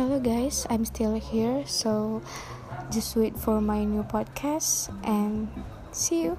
Hello guys, I'm still here, so just wait for my new podcast and see you.